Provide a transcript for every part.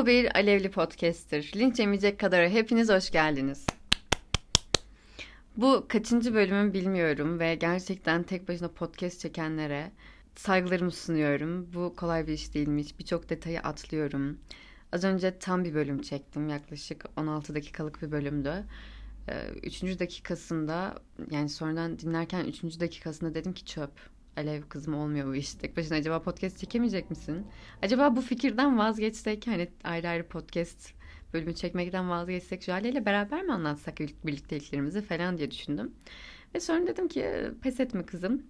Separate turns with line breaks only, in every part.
Bu bir alevli podcast'tir. Linç yemeyecek kadar hepiniz hoş geldiniz. Bu kaçıncı bölümüm bilmiyorum ve gerçekten tek başına podcast çekenlere saygılarımı sunuyorum. Bu kolay bir iş değilmiş. Birçok detayı atlıyorum. Az önce tam bir bölüm çektim. Yaklaşık 16 dakikalık bir bölümdü. Ee, üçüncü dakikasında yani sonradan dinlerken üçüncü dakikasında dedim ki çöp. Alev kızım olmuyor bu iş. Tek başına acaba podcast çekemeyecek misin? Acaba bu fikirden vazgeçsek hani ayrı ayrı podcast bölümü çekmekten vazgeçsek Jale ile beraber mi anlatsak birlikteliklerimizi falan diye düşündüm. Ve sonra dedim ki pes etme kızım.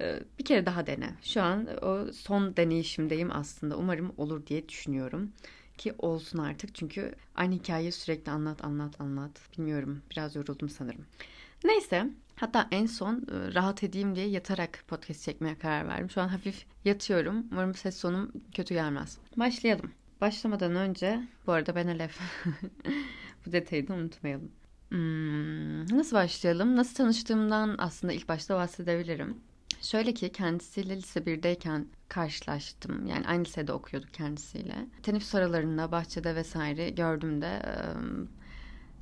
Ee, bir kere daha dene. Şu an o son deneyişimdeyim aslında. Umarım olur diye düşünüyorum. Ki olsun artık çünkü aynı hikayeyi sürekli anlat anlat anlat. Bilmiyorum biraz yoruldum sanırım. Neyse hatta en son e, rahat edeyim diye yatarak podcast çekmeye karar verdim. Şu an hafif yatıyorum. Umarım ses sonum kötü gelmez. Başlayalım. Başlamadan önce bu arada ben Alef. bu detayı da unutmayalım. Hmm, nasıl başlayalım? Nasıl tanıştığımdan aslında ilk başta bahsedebilirim. Şöyle ki kendisiyle lise 1'deyken karşılaştım. Yani aynı lisede okuyorduk kendisiyle. Teneffüs aralarında bahçede vesaire gördüğümde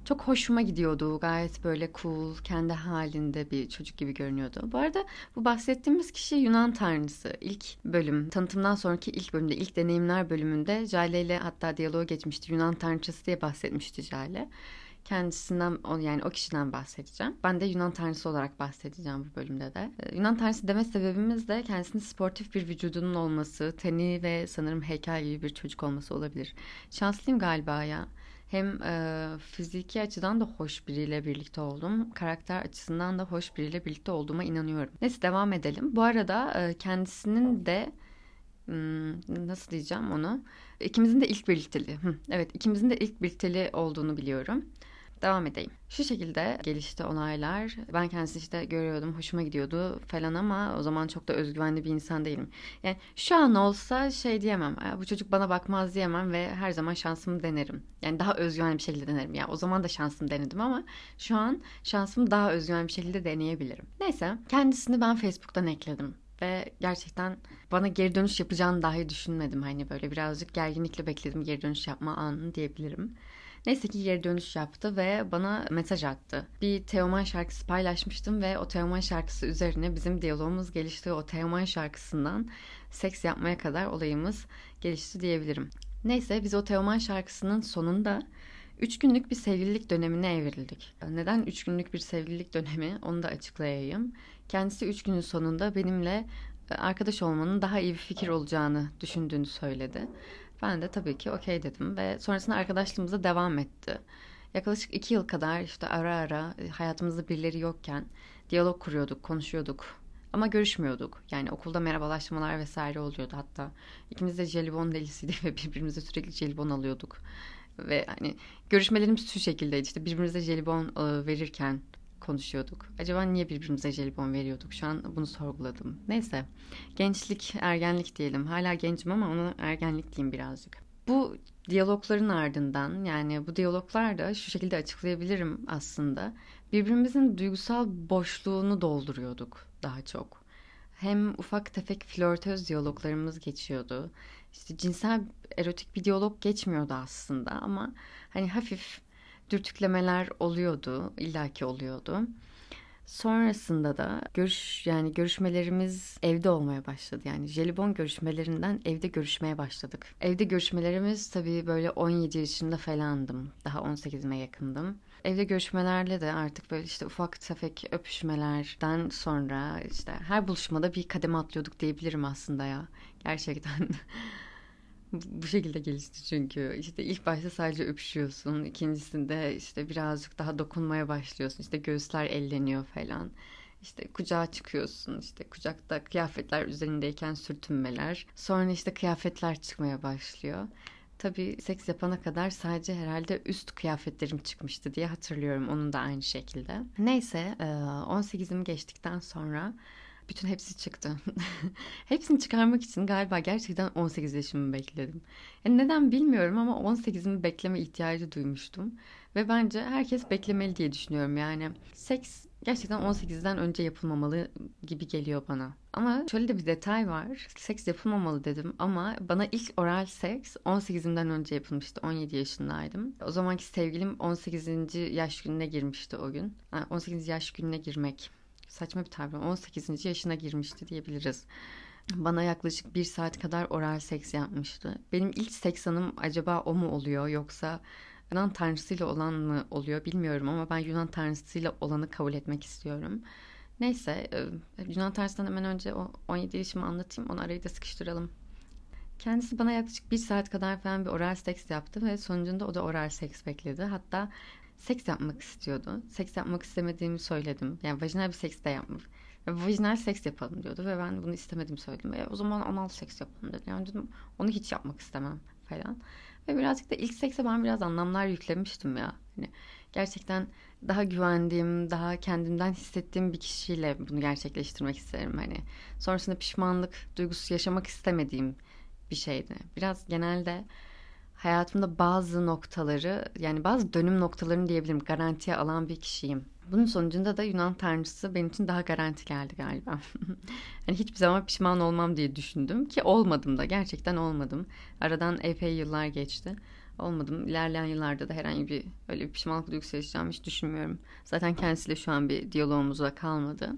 çok hoşuma gidiyordu. Gayet böyle cool, kendi halinde bir çocuk gibi görünüyordu. Bu arada bu bahsettiğimiz kişi Yunan tanrısı. İlk bölüm, tanıtımdan sonraki ilk bölümde, ilk deneyimler bölümünde Jale ile hatta diyaloğa geçmişti. Yunan tanrıçası diye bahsetmişti Jale kendisinden yani o kişiden bahsedeceğim. Ben de Yunan tanrısı olarak bahsedeceğim bu bölümde de. Ee, Yunan tanrısı deme sebebimiz de kendisinin sportif bir vücudunun olması, teni ve sanırım heykel gibi bir çocuk olması olabilir. Şanslıyım galiba ya. Hem e, fiziki açıdan da hoş biriyle birlikte oldum. Karakter açısından da hoş biriyle birlikte olduğuma inanıyorum. Neyse devam edelim. Bu arada e, kendisinin de nasıl diyeceğim onu? İkimizin de ilk birlikteliği. evet ikimizin de ilk birlikteliği olduğunu biliyorum. Devam edeyim. Şu şekilde gelişti olaylar. Ben kendisi işte görüyordum, hoşuma gidiyordu falan ama o zaman çok da özgüvenli bir insan değilim. Yani şu an olsa şey diyemem. Bu çocuk bana bakmaz diyemem ve her zaman şansımı denerim. Yani daha özgüvenli bir şekilde denerim. Yani o zaman da şansımı denedim ama şu an şansımı daha özgüvenli bir şekilde deneyebilirim. Neyse kendisini ben Facebook'tan ekledim ve gerçekten bana geri dönüş yapacağını dahi düşünmedim. Hani böyle birazcık gerginlikle bekledim geri dönüş yapma anını diyebilirim. Neyse ki geri dönüş yaptı ve bana mesaj attı. Bir Teoman şarkısı paylaşmıştım ve o Teoman şarkısı üzerine bizim diyalogumuz gelişti. O Teoman şarkısından seks yapmaya kadar olayımız gelişti diyebilirim. Neyse biz o Teoman şarkısının sonunda 3 günlük bir sevgililik dönemine evrildik. Neden 3 günlük bir sevgililik dönemi onu da açıklayayım. Kendisi 3 günün sonunda benimle e, arkadaş olmanın daha iyi bir fikir olacağını düşündüğünü söyledi. Ben de tabii ki okey dedim ve sonrasında arkadaşlığımıza devam etti. Yaklaşık iki yıl kadar işte ara ara e, hayatımızda birileri yokken diyalog kuruyorduk, konuşuyorduk. Ama görüşmüyorduk. Yani okulda merhabalaşmalar vesaire oluyordu hatta. İkimiz de jelibon delisiydik ve birbirimize sürekli jelibon alıyorduk. Ve hani görüşmelerimiz şu şekildeydi işte birbirimize jelibon e, verirken konuşuyorduk. Acaba niye birbirimize jelibon veriyorduk? Şu an bunu sorguladım. Neyse. Gençlik, ergenlik diyelim. Hala gencim ama ona ergenlik diyeyim birazcık. Bu diyalogların ardından yani bu diyaloglar da şu şekilde açıklayabilirim aslında. Birbirimizin duygusal boşluğunu dolduruyorduk daha çok. Hem ufak tefek flörtöz diyaloglarımız geçiyordu. İşte cinsel erotik bir diyalog geçmiyordu aslında ama hani hafif dürtüklemeler oluyordu, illaki oluyordu. Sonrasında da görüş yani görüşmelerimiz evde olmaya başladı. Yani jelibon görüşmelerinden evde görüşmeye başladık. Evde görüşmelerimiz tabii böyle 17 yaşında falandım. Daha 18'ime yakındım. Evde görüşmelerle de artık böyle işte ufak tefek öpüşmelerden sonra işte her buluşmada bir kademe atlıyorduk diyebilirim aslında ya. Gerçekten bu şekilde gelişti çünkü. İşte ilk başta sadece öpüşüyorsun ikincisinde işte birazcık daha dokunmaya başlıyorsun. İşte göğüsler elleniyor falan. İşte kucağa çıkıyorsun işte kucakta kıyafetler üzerindeyken sürtünmeler. Sonra işte kıyafetler çıkmaya başlıyor. Tabii seks yapana kadar sadece herhalde üst kıyafetlerim çıkmıştı diye hatırlıyorum. Onun da aynı şekilde. Neyse 18'im geçtikten sonra bütün hepsi çıktı. Hepsini çıkarmak için galiba gerçekten 18 yaşımı bekledim. Yani neden bilmiyorum ama 18'imi bekleme ihtiyacı duymuştum. Ve bence herkes beklemeli diye düşünüyorum yani. Seks gerçekten 18'den önce yapılmamalı gibi geliyor bana. Ama şöyle de bir detay var. Seks yapılmamalı dedim ama bana ilk oral seks 18'imden önce yapılmıştı. 17 yaşındaydım. O zamanki sevgilim 18. yaş gününe girmişti o gün. Yani 18 yaş gününe girmek. Saçma bir tabir. 18. yaşına girmişti diyebiliriz. Bana yaklaşık bir saat kadar oral seks yapmıştı. Benim ilk seks anım acaba o mu oluyor yoksa Yunan tanrısıyla olan mı oluyor bilmiyorum ama ben Yunan tanrısıyla olanı kabul etmek istiyorum. Neyse e, Yunan tanrısından hemen önce o 17 yaşımı anlatayım onu arayı da sıkıştıralım. Kendisi bana yaklaşık bir saat kadar falan bir oral seks yaptı ve sonucunda o da oral seks bekledi. Hatta seks yapmak istiyordu. Seks yapmak istemediğimi söyledim. Yani vajinal bir seks de yapmak. Vajinal seks yapalım diyordu ve ben bunu istemedim söyledim. E, o zaman anal seks yapalım dedi. Yani dedim onu hiç yapmak istemem falan. Ve birazcık da ilk sekse ben biraz anlamlar yüklemiştim ya. Hani gerçekten daha güvendiğim, daha kendimden hissettiğim bir kişiyle bunu gerçekleştirmek isterim. Hani sonrasında pişmanlık duygusu yaşamak istemediğim bir şeydi. Biraz genelde hayatımda bazı noktaları yani bazı dönüm noktalarını diyebilirim garantiye alan bir kişiyim. Bunun sonucunda da Yunan tanrısı benim için daha garanti geldi galiba. yani hiçbir zaman pişman olmam diye düşündüm ki olmadım da gerçekten olmadım. Aradan epey yıllar geçti. Olmadım. İlerleyen yıllarda da herhangi bir öyle bir pişmanlık duygusu yaşayacağımı hiç düşünmüyorum. Zaten kendisiyle şu an bir diyalogumuz da kalmadı.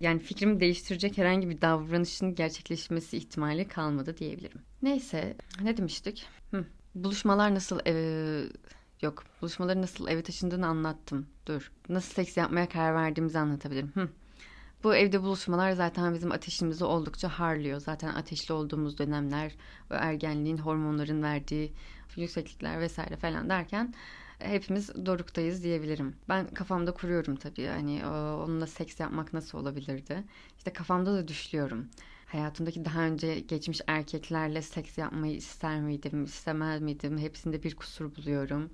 Yani fikrimi değiştirecek herhangi bir davranışın gerçekleşmesi ihtimali kalmadı diyebilirim. Neyse ne demiştik? Hı. Buluşmalar nasıl eve... Yok buluşmaları nasıl eve taşındığını anlattım. Dur. Nasıl seks yapmaya karar verdiğimizi anlatabilirim. Hı. Bu evde buluşmalar zaten bizim ateşimizi oldukça harlıyor. Zaten ateşli olduğumuz dönemler, ergenliğin, hormonların verdiği yükseklikler vesaire falan derken hepimiz doruktayız diyebilirim. Ben kafamda kuruyorum tabii. Hani onunla seks yapmak nasıl olabilirdi? İşte kafamda da düşlüyorum. Hayatımdaki daha önce geçmiş erkeklerle seks yapmayı ister miydim, istemez miydim? Hepsinde bir kusur buluyorum.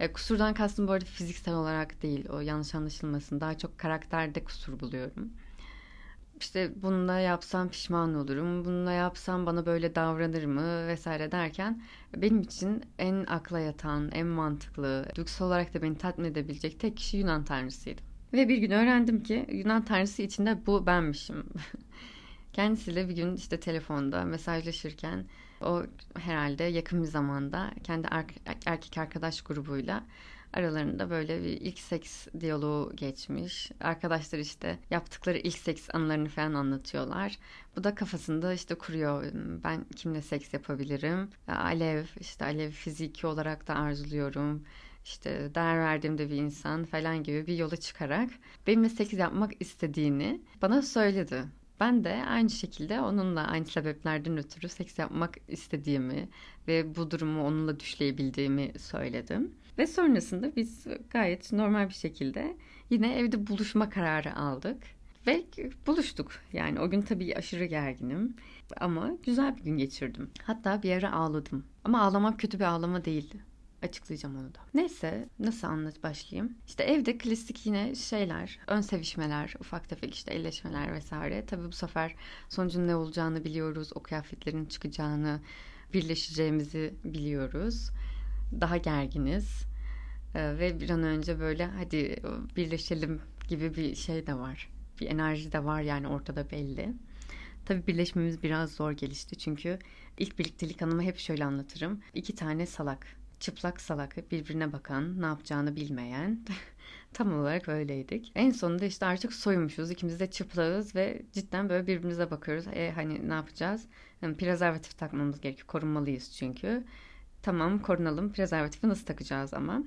E, kusurdan kastım bu arada fiziksel olarak değil. O yanlış anlaşılmasın. Daha çok karakterde kusur buluyorum işte bununla yapsam pişman olurum, bununla yapsam bana böyle davranır mı vesaire derken benim için en akla yatan, en mantıklı, duygusal olarak da beni tatmin edebilecek tek kişi Yunan tanrısıydı. Ve bir gün öğrendim ki Yunan tanrısı içinde bu benmişim. Kendisiyle bir gün işte telefonda mesajlaşırken o herhalde yakın bir zamanda kendi erkek arkadaş grubuyla Aralarında böyle bir ilk seks diyaloğu geçmiş. Arkadaşlar işte yaptıkları ilk seks anılarını falan anlatıyorlar. Bu da kafasında işte kuruyor. Ben kimle seks yapabilirim? Alev, işte Alev fiziki olarak da arzuluyorum işte değer verdiğim de bir insan falan gibi bir yola çıkarak benimle seks yapmak istediğini bana söyledi. Ben de aynı şekilde onunla aynı sebeplerden ötürü seks yapmak istediğimi ve bu durumu onunla düşleyebildiğimi söyledim. Ve sonrasında biz gayet normal bir şekilde yine evde buluşma kararı aldık. Ve buluştuk. Yani o gün tabii aşırı gerginim. Ama güzel bir gün geçirdim. Hatta bir ara ağladım. Ama ağlamam kötü bir ağlama değildi. Açıklayacağım onu da. Neyse nasıl anlat başlayayım. İşte evde klasik yine şeyler, ön sevişmeler, ufak tefek işte elleşmeler vesaire. Tabii bu sefer sonucun ne olacağını biliyoruz. O kıyafetlerin çıkacağını, birleşeceğimizi biliyoruz daha gerginiz ve bir an önce böyle hadi birleşelim gibi bir şey de var. Bir enerji de var yani ortada belli. Tabii birleşmemiz biraz zor gelişti çünkü ilk birliktelik anımı hep şöyle anlatırım. İki tane salak, çıplak salak, birbirine bakan, ne yapacağını bilmeyen. Tam olarak öyleydik. En sonunda işte artık soymuşuz. ikimiz de çıplağız ve cidden böyle birbirimize bakıyoruz. E hani ne yapacağız? Yani prezervatif takmamız gerekiyor. Korunmalıyız çünkü. Tamam korunalım. Prezervatifi nasıl takacağız ama?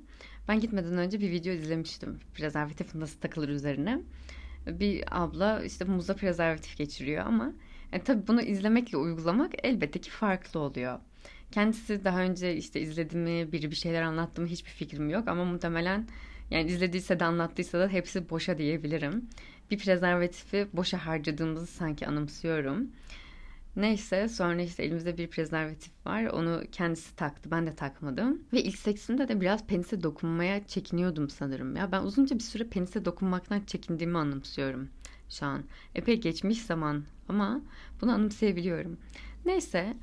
Ben gitmeden önce bir video izlemiştim. Prezervatif nasıl takılır üzerine. Bir abla işte muzda prezervatif geçiriyor ama yani e, tabii bunu izlemekle uygulamak elbette ki farklı oluyor. Kendisi daha önce işte izledi mi, biri bir şeyler anlattı mı hiçbir fikrim yok ama muhtemelen yani izlediyse de anlattıysa da hepsi boşa diyebilirim. Bir prezervatifi boşa harcadığımızı sanki anımsıyorum. Neyse sonra işte elimizde bir prezervatif var. Onu kendisi taktı. Ben de takmadım. Ve ilk seksimde de biraz penise dokunmaya çekiniyordum sanırım. Ya ben uzunca bir süre penise dokunmaktan çekindiğimi anımsıyorum şu an. Epey geçmiş zaman ama bunu anımsayabiliyorum. Neyse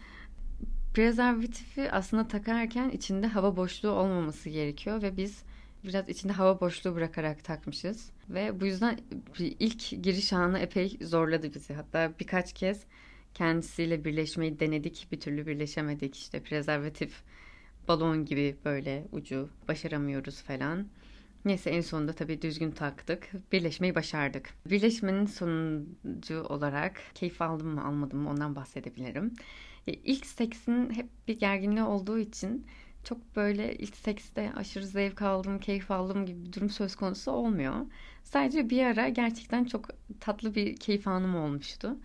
prezervatifi aslında takarken içinde hava boşluğu olmaması gerekiyor ve biz biraz içinde hava boşluğu bırakarak takmışız. Ve bu yüzden ilk giriş anı epey zorladı bizi. Hatta birkaç kez kendisiyle birleşmeyi denedik. Bir türlü birleşemedik. İşte prezervatif balon gibi böyle ucu başaramıyoruz falan. Neyse en sonunda tabii düzgün taktık. Birleşmeyi başardık. Birleşmenin sonucu olarak keyif aldım mı almadım mı ondan bahsedebilirim. İlk seksin hep bir gerginliği olduğu için çok böyle ilk sekste aşırı zevk aldım, keyif aldım gibi bir durum söz konusu olmuyor. Sadece bir ara gerçekten çok tatlı bir keyif anım olmuştu.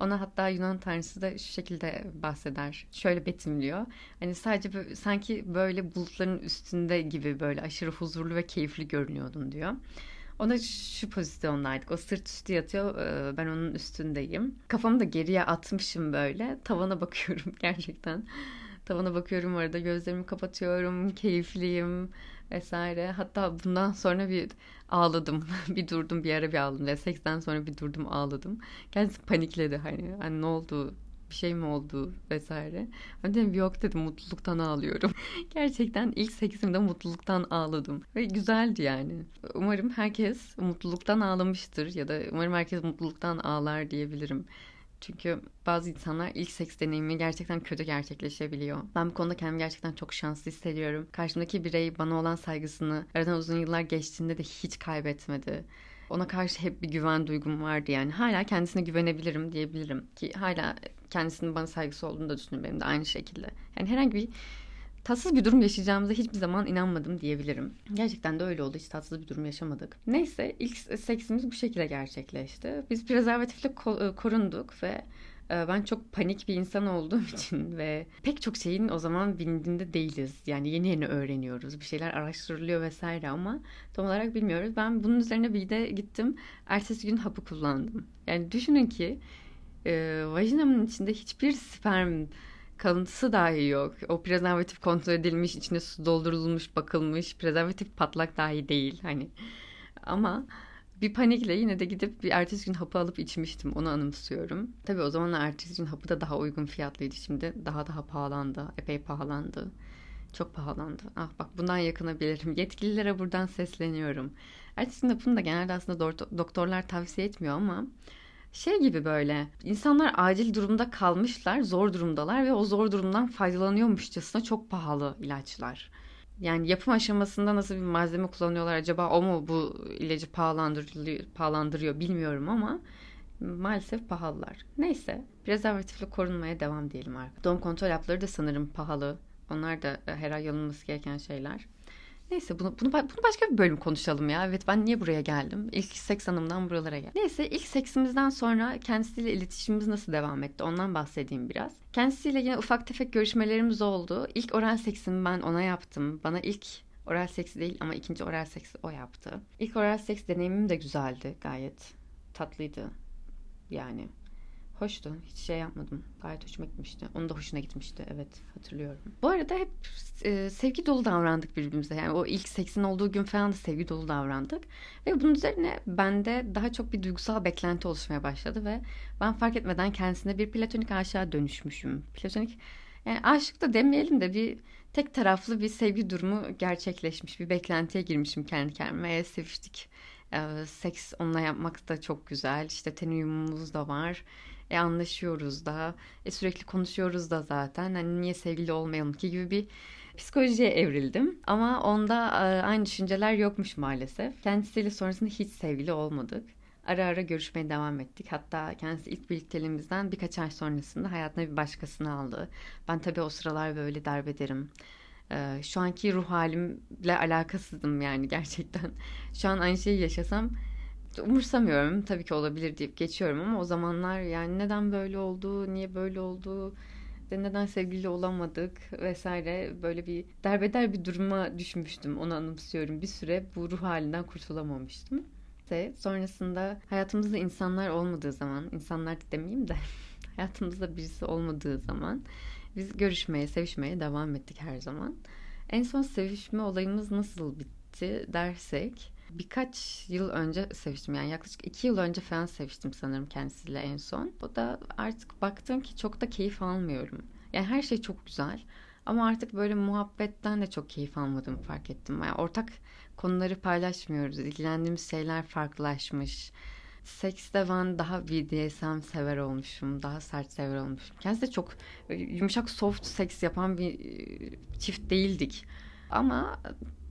Ona hatta Yunan tanrısı da şu şekilde bahseder. Şöyle betimliyor. Hani sadece böyle, sanki böyle bulutların üstünde gibi böyle aşırı huzurlu ve keyifli görünüyordun diyor. Ona şu pozisyondaydık. O sırt üstü yatıyor. Ben onun üstündeyim. Kafamı da geriye atmışım böyle. Tavana bakıyorum gerçekten. Tavana bakıyorum arada gözlerimi kapatıyorum. Keyifliyim vesaire. Hatta bundan sonra bir ağladım. bir durdum bir ara bir ağladım. Ve seksten sonra bir durdum ağladım. Kendisi panikledi hani. hani ne oldu bir şey mi oldu vesaire. Ben dedim yok dedim mutluluktan ağlıyorum. Gerçekten ilk seksimde mutluluktan ağladım. Ve güzeldi yani. Umarım herkes mutluluktan ağlamıştır ya da umarım herkes mutluluktan ağlar diyebilirim. Çünkü bazı insanlar ilk seks deneyimi gerçekten kötü gerçekleşebiliyor. Ben bu konuda kendimi gerçekten çok şanslı hissediyorum. Karşımdaki birey bana olan saygısını aradan uzun yıllar geçtiğinde de hiç kaybetmedi. Ona karşı hep bir güven duygum vardı yani. Hala kendisine güvenebilirim diyebilirim. Ki hala kendisinin bana saygısı olduğunu da düşünüyorum benim de aynı şekilde. Yani herhangi bir tatsız bir durum yaşayacağımıza hiçbir zaman inanmadım diyebilirim. Gerçekten de öyle oldu. Hiç tatsız bir durum yaşamadık. Neyse ilk seksimiz bu şekilde gerçekleşti. Biz prezervatifle e, korunduk ve e, ben çok panik bir insan olduğum için ve pek çok şeyin o zaman bildiğinde değiliz. Yani yeni yeni öğreniyoruz. Bir şeyler araştırılıyor vesaire ama tam olarak bilmiyoruz. Ben bunun üzerine bir de gittim. Ertesi gün hapı kullandım. Yani düşünün ki e, vajinamın içinde hiçbir sperm kalıntısı dahi yok. O prezervatif kontrol edilmiş, içine su doldurulmuş, bakılmış. Prezervatif patlak dahi değil hani. Ama bir panikle yine de gidip bir ertesi gün hapı alıp içmiştim. Onu anımsıyorum. Tabii o zaman ertesi gün hapı da daha uygun fiyatlıydı. Şimdi daha daha pahalandı. Epey pahalandı. Çok pahalandı. Ah bak bundan yakınabilirim. Yetkililere buradan sesleniyorum. Ertesi gün hapını da genelde aslında doktorlar tavsiye etmiyor ama şey gibi böyle insanlar acil durumda kalmışlar, zor durumdalar ve o zor durumdan faydalanıyormuşçasına çok pahalı ilaçlar. Yani yapım aşamasında nasıl bir malzeme kullanıyorlar acaba o mu bu ilacı pahalandırıyor, pahalandırıyor bilmiyorum ama maalesef pahalılar. Neyse prezervatifle korunmaya devam diyelim artık. Doğum kontrol hapları da sanırım pahalı. Onlar da her ay alınması gereken şeyler. Neyse bunu, bunu, bunu başka bir bölüm konuşalım ya. Evet ben niye buraya geldim? İlk seks hanımdan buralara geldim. Neyse ilk seksimizden sonra kendisiyle iletişimimiz nasıl devam etti ondan bahsedeyim biraz. Kendisiyle yine ufak tefek görüşmelerimiz oldu. İlk oral seksimi ben ona yaptım. Bana ilk oral seksi değil ama ikinci oral seksi o yaptı. İlk oral seks deneyimim de güzeldi gayet. Tatlıydı yani. Hoştu. Hiç şey yapmadım. Gayet hoşuma gitmişti. Onun da hoşuna gitmişti. Evet hatırlıyorum. Bu arada hep e, sevgi dolu davrandık birbirimize. Yani o ilk seksin olduğu gün falan da sevgi dolu davrandık. Ve bunun üzerine bende daha çok bir duygusal beklenti oluşmaya başladı ve ben fark etmeden kendisine bir platonik aşağı dönüşmüşüm. Platonik yani aşık da demeyelim de bir tek taraflı bir sevgi durumu gerçekleşmiş. Bir beklentiye girmişim kendi kendime. E, seviştik. E, seks onunla yapmak da çok güzel. İşte ten uyumumuz da var. E anlaşıyoruz da. E sürekli konuşuyoruz da zaten. Hani niye sevgili olmayalım ki gibi bir psikolojiye evrildim. Ama onda e, aynı düşünceler yokmuş maalesef. Kendisiyle sonrasında hiç sevgili olmadık. Ara ara görüşmeye devam ettik. Hatta kendisi ilk birlikteliğimizden birkaç ay sonrasında hayatına bir başkasını aldı. Ben tabii o sıralar böyle derbederim. Ee, şu anki ruh halimle alakasızdım yani gerçekten. Şu an aynı şeyi yaşasam umursamıyorum. Tabii ki olabilir deyip geçiyorum ama o zamanlar yani neden böyle oldu, niye böyle oldu, de neden sevgili olamadık vesaire böyle bir derbeder bir duruma düşmüştüm. Onu anımsıyorum. Bir süre bu ruh halinden kurtulamamıştım. Ve sonrasında hayatımızda insanlar olmadığı zaman, insanlar demeyeyim de hayatımızda birisi olmadığı zaman biz görüşmeye, sevişmeye devam ettik her zaman. En son sevişme olayımız nasıl bitti dersek birkaç yıl önce seviştim. Yani yaklaşık iki yıl önce falan seviştim sanırım kendisiyle en son. O da artık baktım ki çok da keyif almıyorum. Yani her şey çok güzel. Ama artık böyle muhabbetten de çok keyif almadığımı fark ettim. Yani ortak konuları paylaşmıyoruz. İlgilendiğimiz şeyler farklılaşmış. Sekste ben daha BDSM sever olmuşum. Daha sert sever olmuşum. Kendisi de çok yumuşak soft seks yapan bir çift değildik. Ama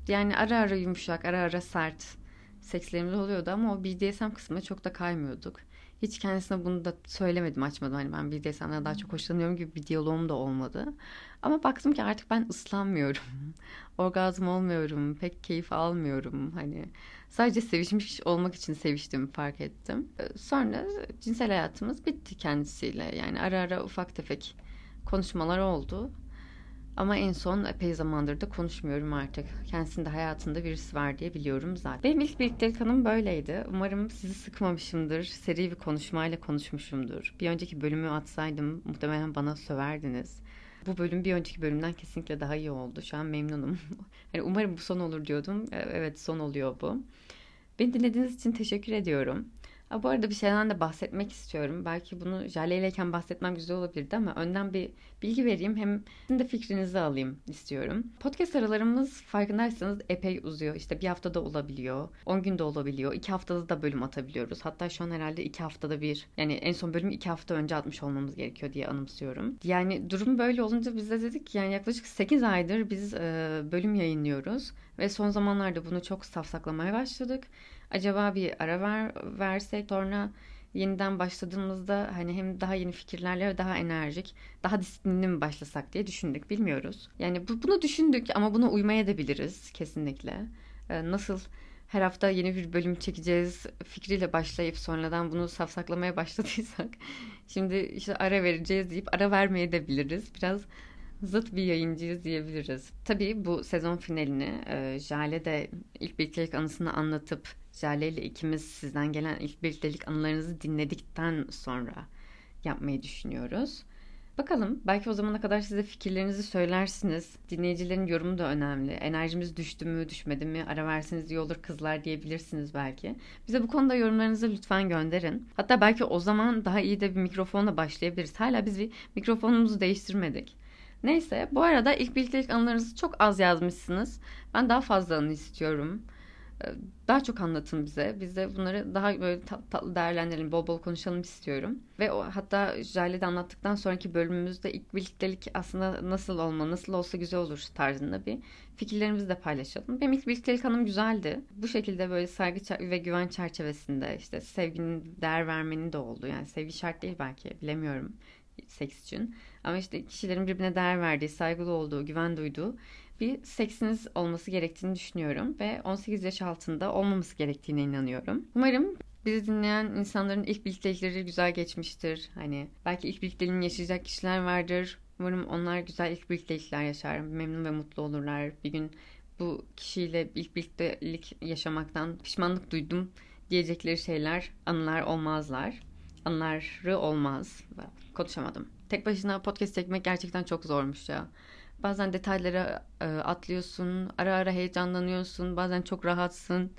yani ara ara yumuşak, ara ara sert sekslerimiz oluyordu ama o BDSM kısmına çok da kaymıyorduk. Hiç kendisine bunu da söylemedim, açmadım. Hani ben BDSM'den daha çok hoşlanıyorum gibi bir diyaloğum da olmadı. Ama baktım ki artık ben ıslanmıyorum. Orgazm olmuyorum, pek keyif almıyorum. Hani sadece sevişmiş olmak için seviştiğimi fark ettim. Sonra cinsel hayatımız bitti kendisiyle. Yani ara ara ufak tefek konuşmalar oldu. Ama en son epey zamandır da konuşmuyorum artık. Kendisinde hayatında birisi var diye biliyorum zaten. Benim ilk birliktelik anım böyleydi. Umarım sizi sıkmamışımdır. Seri bir konuşmayla konuşmuşumdur. Bir önceki bölümü atsaydım muhtemelen bana söverdiniz. Bu bölüm bir önceki bölümden kesinlikle daha iyi oldu. Şu an memnunum. yani umarım bu son olur diyordum. E, evet son oluyor bu. Beni dinlediğiniz için teşekkür ediyorum. Ha, bu arada bir şeyden de bahsetmek istiyorum. Belki bunu Jale ileyken bahsetmem güzel olabilirdi ama önden bir bilgi vereyim. Hem sizin de fikrinizi alayım istiyorum. Podcast aralarımız farkındaysanız epey uzuyor. İşte bir haftada olabiliyor. 10 günde olabiliyor. 2 haftada da bölüm atabiliyoruz. Hatta şu an herhalde 2 haftada bir. Yani en son bölümü 2 hafta önce atmış olmamız gerekiyor diye anımsıyorum. Yani durum böyle olunca biz de dedik yani yaklaşık 8 aydır biz e, bölüm yayınlıyoruz. Ve son zamanlarda bunu çok safsaklamaya başladık acaba bir ara ver, versek sonra yeniden başladığımızda hani hem daha yeni fikirlerle daha enerjik, daha disiplinli mi başlasak diye düşündük. Bilmiyoruz. Yani bu, bunu düşündük ama buna uymaya da biliriz kesinlikle. Ee, nasıl her hafta yeni bir bölüm çekeceğiz fikriyle başlayıp sonradan bunu safsaklamaya başladıysak şimdi işte ara vereceğiz deyip ara vermeye de biliriz. Biraz zıt bir yayıncıyız diyebiliriz. Tabii bu sezon finalini e, Jale de ilk birliktelik anısını anlatıp Jale ile ikimiz sizden gelen ilk birliktelik anılarınızı dinledikten sonra yapmayı düşünüyoruz. Bakalım belki o zamana kadar size fikirlerinizi söylersiniz. Dinleyicilerin yorumu da önemli. Enerjimiz düştü mü düşmedi mi ara verseniz iyi olur kızlar diyebilirsiniz belki. Bize bu konuda yorumlarınızı lütfen gönderin. Hatta belki o zaman daha iyi de bir mikrofonla başlayabiliriz. Hala biz bir mikrofonumuzu değiştirmedik. Neyse bu arada ilk birliktelik anılarınızı çok az yazmışsınız. Ben daha fazla anı istiyorum. Ee, daha çok anlatın bize. Biz de bunları daha böyle tatlı değerlendirelim, bol bol konuşalım istiyorum. Ve o hatta Jale'de anlattıktan sonraki bölümümüzde ilk birliktelik aslında nasıl olma, nasıl olsa güzel olur tarzında bir fikirlerimizi de paylaşalım. Benim ilk birliktelik anım güzeldi. Bu şekilde böyle saygı ve güven çerçevesinde işte sevginin değer vermenin de oldu. Yani sevgi şart değil belki bilemiyorum seks için. Ama işte kişilerin birbirine değer verdiği, saygılı olduğu, güven duyduğu bir seksiniz olması gerektiğini düşünüyorum ve 18 yaş altında olmaması gerektiğine inanıyorum. Umarım bizi dinleyen insanların ilk birliktelikleri güzel geçmiştir. Hani belki ilk birlikteliğini yaşayacak kişiler vardır. Umarım onlar güzel ilk birliktelikler yaşar, memnun ve mutlu olurlar. Bir gün bu kişiyle ilk birliktelik yaşamaktan pişmanlık duydum diyecekleri şeyler, anılar olmazlar. Anıları olmaz. Konuşamadım. Tek başına podcast çekmek gerçekten çok zormuş ya. Bazen detaylara e, atlıyorsun, ara ara heyecanlanıyorsun, bazen çok rahatsın.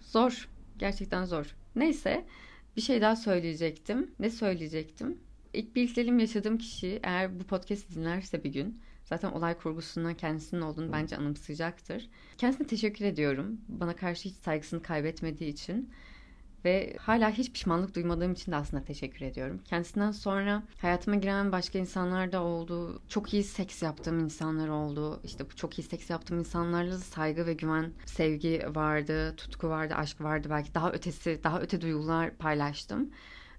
Zor, gerçekten zor. Neyse, bir şey daha söyleyecektim. Ne söyleyecektim? İlk birlikteliğim yaşadığım kişi eğer bu podcast dinlerse bir gün zaten olay kurgusundan kendisinin olduğunu bence anımsayacaktır. Kendisine teşekkür ediyorum. Bana karşı hiç saygısını kaybetmediği için. Ve hala hiç pişmanlık duymadığım için de aslında teşekkür ediyorum. Kendisinden sonra hayatıma giren başka insanlar da oldu. Çok iyi seks yaptığım insanlar oldu. İşte bu çok iyi seks yaptığım insanlarla da saygı ve güven, sevgi vardı, tutku vardı, aşk vardı. Belki daha ötesi, daha öte duygular paylaştım.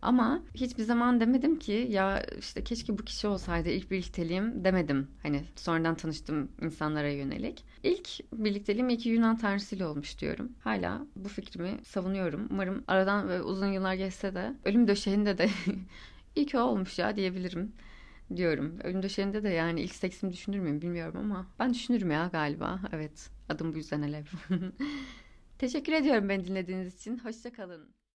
Ama hiçbir zaman demedim ki ya işte keşke bu kişi olsaydı ilk birlikteliğim demedim. Hani sonradan tanıştığım insanlara yönelik. İlk birlikteliğim iki Yunan tanrısıyla olmuş diyorum. Hala bu fikrimi savunuyorum. Umarım aradan ve uzun yıllar geçse de ölüm döşeğinde de iyi ki olmuş ya diyebilirim diyorum. Ölüm döşeğinde de yani ilk seksimi düşünür müyüm bilmiyorum ama ben düşünürüm ya galiba. Evet adım bu yüzden Alev. Teşekkür ediyorum beni dinlediğiniz için. Hoşçakalın.